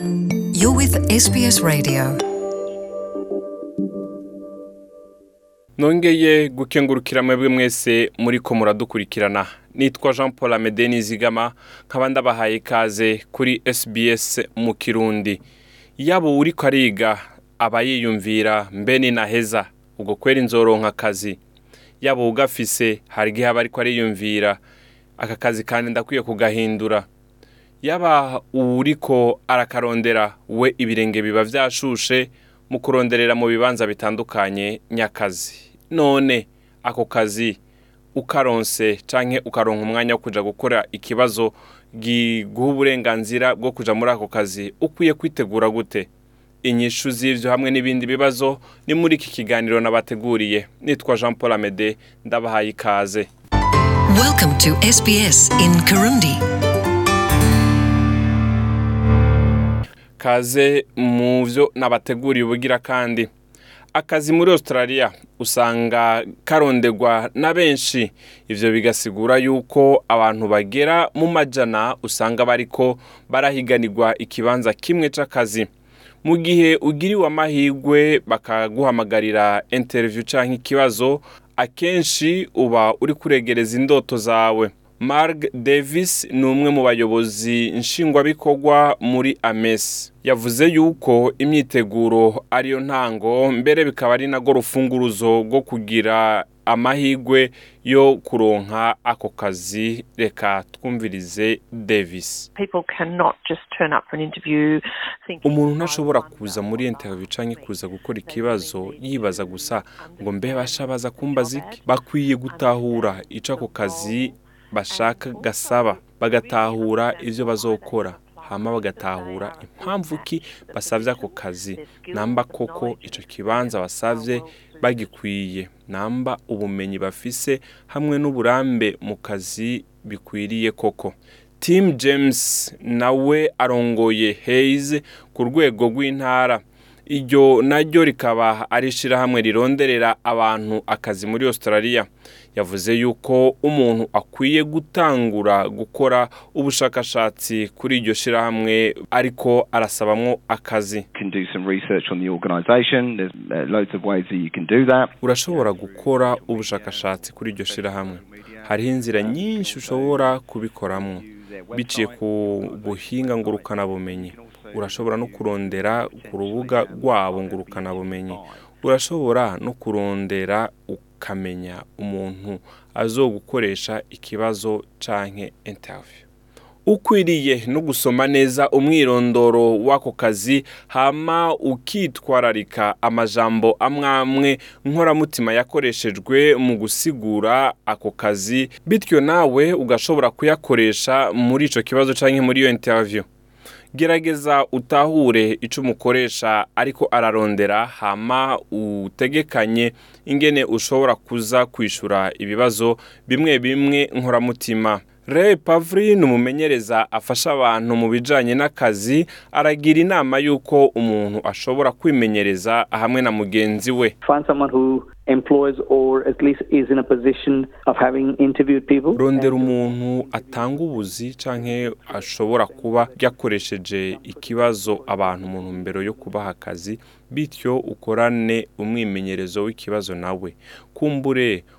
You're with SBS Radio. nongeye gukengurukira mwebwe mwese muri ko muradukurikirana nitwa jean paul amede nizigama nkaba ndabahaye ikaze kuri SBS mu kirundi yabo uri kariga abayiyumvira mbeni mbe ni naheza ubwo kwera inzoronka akazi yabo ugafise hari igihe aba ariko aka kazi kandi ndakwiye kugahindura yaba uwuriko arakarondera we ibirenge biba vyashushe mu kuronderera mu bibanza bitandukanye nyakazi none ako kazi ukaronse canke ukaronka umwanya wo kuja gukora ikibazo giguha uburenganzira bwo kuja muri ako kazi ukwiye kwitegura gute inyishu z'ivyo hamwe n'ibindi bibazo ni muri iki kiganiro nabateguriye nitwa jean paul amede ndabahaye ikaze Welcome to SBS in Kirundi. ikaze mu byo nabateguriye ubugira kandi akazi muri Australia usanga karondegwa na benshi ibyo bigasigura yuko abantu bagera mu majana usanga bariko barahiganirwa ikibanza kimwe cy’akazi. mu gihe ugiriwe amahirwe bakaguhamagarira interview canke ikibazo akenshi uba uri kuregereza indoto zawe marg davis ni umwe mu bayobozi nshingwabikorwa muri amesi yavuze yuko imyiteguro ariyo ntango mbere bikaba ari nago rufunguruzo rwo kugira amahirwe yo kuronka ako kazi reka twumvirize davis umuntu ntashobora kuza muri interview canke kuza gukora ikibazo yibaza gusa ngo mbe basha baza kumbaza iki bakwiye gutahura ico ako kazi bashaka gasaba bagatahura ibyo bazokora hama bagatahura impamvu ki basabye ako kazi namba koko icyo kibanza basabye bagikwiye namba ubumenyi bafise hamwe n'uburambe mu kazi bikwiriye koko Tim James nawe arongoye Hayes ku rwego rw'intara iryo naryo rikaba ari ishyirahamwe rironderera abantu akazi muri Australia yavuze yuko umuntu akwiye gutangura gukora ubushakashatsi kuri iryo shyirahamwe ariko arasabamo akazi uh, urashobora gukora ubushakashatsi kuri iryo shyirahamwe hariho inzira nyinshi ushobora kubikoramo biciye ku buhinga ngurukanabumenyi urashobora no kurondera ku rubuga rwabo ngurukana bumenyi urashobora no kurondera ukamenya umuntu azogukoresha ikibazo canke interview ukwiriye no gusoma neza umwirondoro w'ako kazi hama ukitwararika amajambo amwamwe nkoramutima yakoreshejwe mu gusigura ako kazi bityo nawe ugashobora kuyakoresha muri icyo kibazo canke muri iyo interview gerageza utahure icyo umukoresha ariko ararondera hama utegekanye ingene ushobora kuza kwishyura ibibazo bimwe bimwe nkoramutima Ray Pavlin umumenyereza afasha abantu mu bijyanye n'akazi aragira inama y'uko umuntu ashobora kwimenyereza hamwe na mugenzi we rondera umuntu atanga ubuzi cyangwa ashobora kuba yakoresheje ikibazo abantu mu ntumbero yo kubaha akazi bityo ukorane umwimenyerezo w'ikibazo nawe kumbure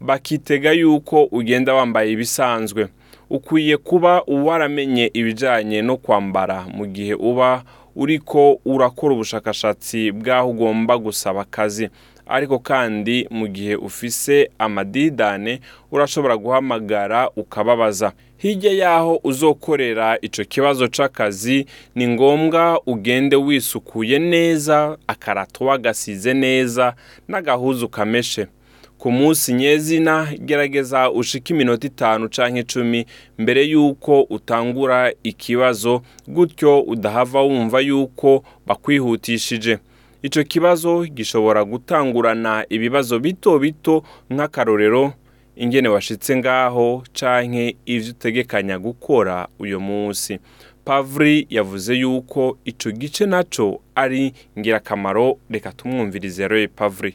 bakitega yuko ugenda wambaye ibisanzwe ukwiye kuba waramenye ibijyanye no kwambara mu gihe uba uri ko urakora ubushakashatsi bw'aho ugomba gusaba akazi ariko kandi mu gihe ufise amadidane urashobora guhamagara ukababaza hirya y'aho uzokorera icyo kibazo cy'akazi ni ngombwa ugende wisukuye neza akarato wagasize neza n'agahuzu kameshe ku munsi nyezina gerageza ushike iminota itanu cyangwa icumi mbere y'uko utangura ikibazo gutyo udahava wumva y'uko bakwihutishije icyo kibazo gishobora gutangurana ibibazo bito bito nk'akarorero ingene washitse ngaho cyangwa ibyo utegekanya gukora uyu munsi pavuri yavuze y'uko icyo gice nacyo ari ingirakamaro reka tumwumvirize roye pavuri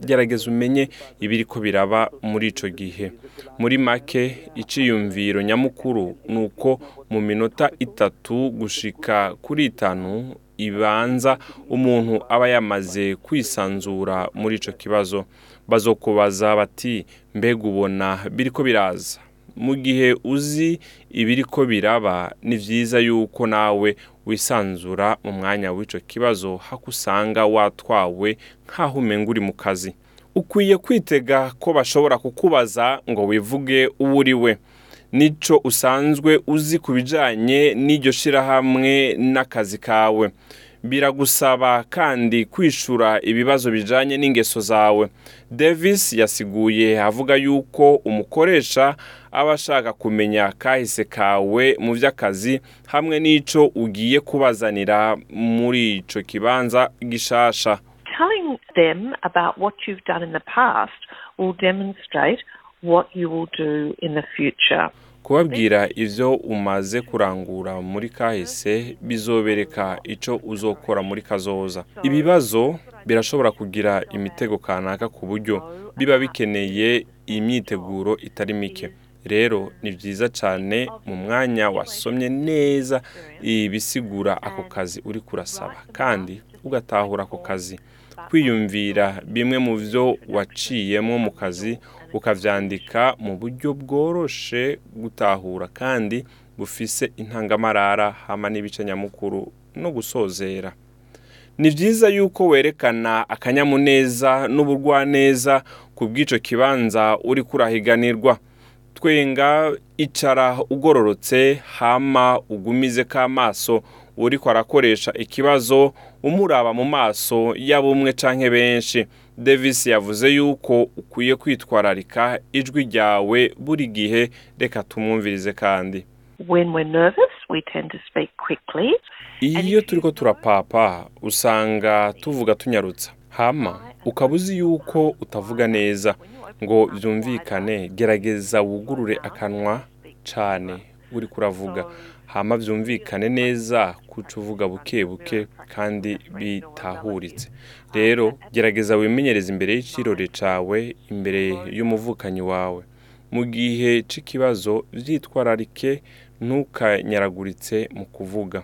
gerageza umenye ibiri ko biraba muri icyo gihe muri make iciyumviro nyamukuru ni uko mu minota itatu gushika kuri itanu ibanza umuntu aba yamaze kwisanzura muri icyo kibazo bazokubaza bati mbega ubona biri ko biraza mu gihe uzi ibiri ko biraba ni byiza yuko nawe wisanzura mu mwanya w'icyo kibazo hakusanga watwawe nk'aho umenga uri mu kazi ukwiye kwitega ko bashobora kukubaza ngo wivuge uwo uri we n'icyo usanzwe uzi ku bijyanye n'iryo shyirahamwe n'akazi kawe biragusaba kandi kwishura ibibazo bijyanye n'ingeso zawe davis yasiguye avuga yuko umukoresha aba ashaka kumenya kahise kawe mu by'akazi hamwe n'icyo ugiye kubazanira muri icyo kibanza gishasha what you will do in the future. kubabwira ibyo umaze kurangura muri kahise bizobereka icyo uzokora muri kazoza ibibazo birashobora kugira imitego kanaka ku buryo biba bikeneye imyiteguro itari mike rero ni byiza cyane mu mwanya wasomye neza ibisigura ako kazi uri kurasaba kandi ugatahura ako kazi kwiyumvira bimwe mu byo waciyemo mu kazi ukabyandika mu buryo bworoshe gutahura kandi bufise intangamarara hama n'ibice nyamukuru no gusozera ni byiza yuko werekana akanyamuneza n'ubugwaneza ku bw'icyo kibanza uri kurahiganirwa twenga icara ugororotse hama ugumize k'amaso uriko arakoresha ikibazo umuraba mu maso yaba umwe canke benshi davis yavuze yuko ukwiye kwitwararika ijwi ryawe buri gihe reka tumwumvirize kandi iyo turiko turapapa usanga tuvuga tunyarutsa hama ukaba uzi yuko utavuga neza ngo byumvikane gerageza wugurure akanwa cane uri kuravuga hama byumvikane neza kuca uvuga buke buke kandi bitahuritse rero gerageza wimenyereze imbere y'ikirori cawe imbere y'umuvukanyi wawe mu gihe c'ikibazo vyitwararike ntukanyaguritse mu kuvuga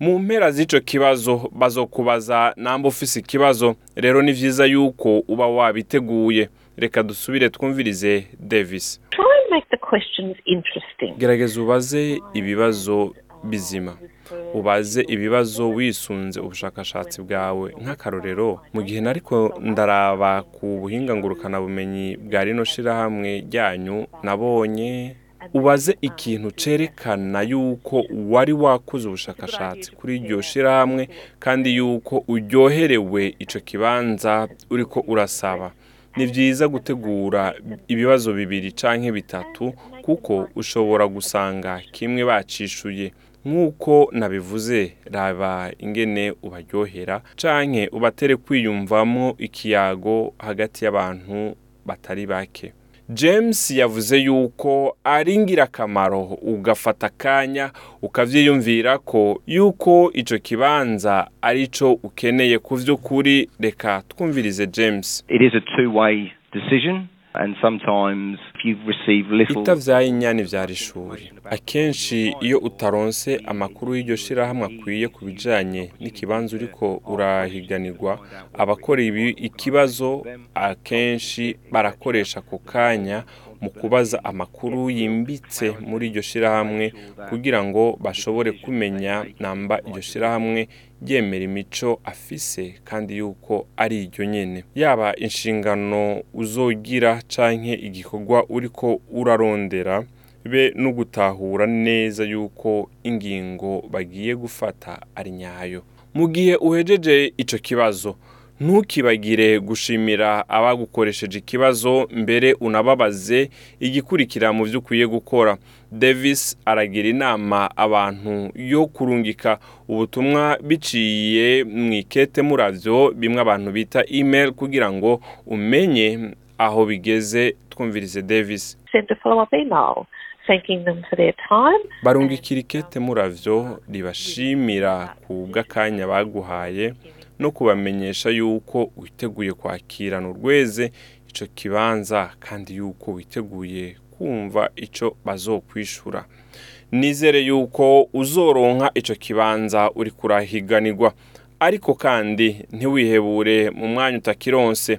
mu mpera z'ico kibazo bazokubaza namba ufise ikibazo rero ni vyiza yuko uba wabiteguye reka dusubire twumvirize davis gerageza ubaze ibibazo bizima ubaze ibibazo wisunze ubushakashatsi bwawe nk'akarorero mu gihe nariko ndaraba ku buhinga bumenyi bwa rino shirahamwe ryanyu nabonye ubaze ikintu cerekana yuko wari wakoze ubushakashatsi kuri iryo shirahamwe kandi yuko uryoherewe ico kibanza uriko urasaba ni byiza gutegura ibibazo bibiri cyangwa bitatu kuko ushobora gusanga kimwe bacishuye nk'uko nabivuze raba ingene ubaryohera cyangwa ubatere kwiyumvamo ikiyago hagati y'abantu batari bake james yavuze yuko ari ingirakamaro ugafata akanya ukabyiyumvira ko yuko icyo kibanza ari cyo ukeneye ku by'ukuri reka twumvirize james ibitavyay'inyana ivyara ishuri akenshi iyo utaronse amakuru y'iryo shirahamwe akwiye ku bijanye n'ikibanza uriko urahiganirwa abakora ikibazo akenshi barakoresha ku kanya mu kubaza amakuru yimbitse muri iryo shyirahamwe kugira ngo bashobore kumenya namba iryo shyirahamwe ryemera imico afise kandi yuko ari iryo nyine yaba inshingano uzogira canke igikorwa uriko urarondera be no gutahura neza yuko ingingo bagiye gufata ari nyayo mu gihe uhejeje ico kibazo ntukibagire gushimira abagukoresheje ikibazo mbere unababaze igikurikira mu byo ukwiye gukora davis aragira inama abantu yo kurungika ubutumwa biciye mu ikete murabyo bimwe abantu bita email kugira ngo umenye aho bigeze twumvirize davis barungikira ikete murabyo ribashimira ku bw'akanya baguhaye no kubamenyesha yuko witeguye kwakirana urweze icyo kibanza kandi yuko witeguye kumva icyo bazokwishura nizere yuko uzoronka icyo kibanza uri kurahiganirwa ariko kandi ntiwihebure mu mwanya utakironse